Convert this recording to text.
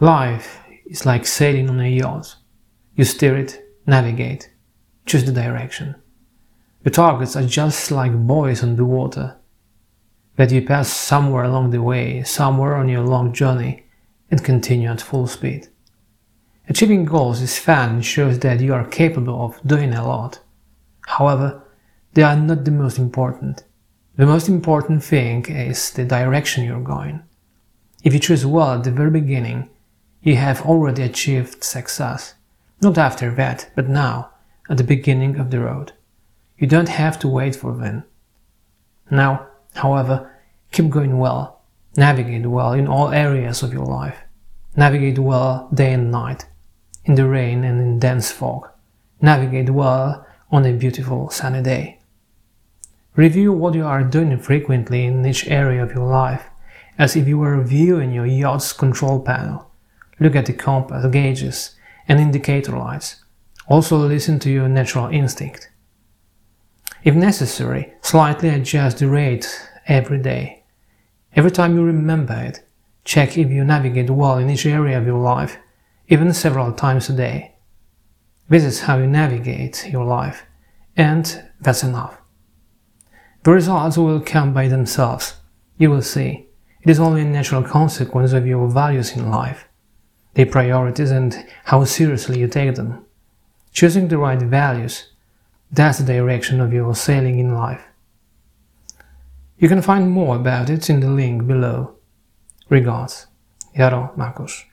Life is like sailing on a yacht. You steer it, navigate, choose the direction. Your targets are just like buoys on the water that you pass somewhere along the way, somewhere on your long journey, and continue at full speed. Achieving goals is fun and shows that you are capable of doing a lot. However, they are not the most important. The most important thing is the direction you're going. If you choose well at the very beginning, you have already achieved success. Not after that, but now, at the beginning of the road. You don't have to wait for then. Now, however, keep going well. Navigate well in all areas of your life. Navigate well day and night, in the rain and in dense fog. Navigate well on a beautiful sunny day. Review what you are doing frequently in each area of your life, as if you were viewing your yacht's control panel. Look at the compass gauges and indicator lights. Also listen to your natural instinct. If necessary, slightly adjust the rate every day. Every time you remember it, check if you navigate well in each area of your life, even several times a day. This is how you navigate your life, and that's enough. The results will come by themselves. You will see. It is only a natural consequence of your values in life, their priorities, and how seriously you take them. Choosing the right values that's the direction of your sailing in life. You can find more about it in the link below. Regards, Jaro Marcos.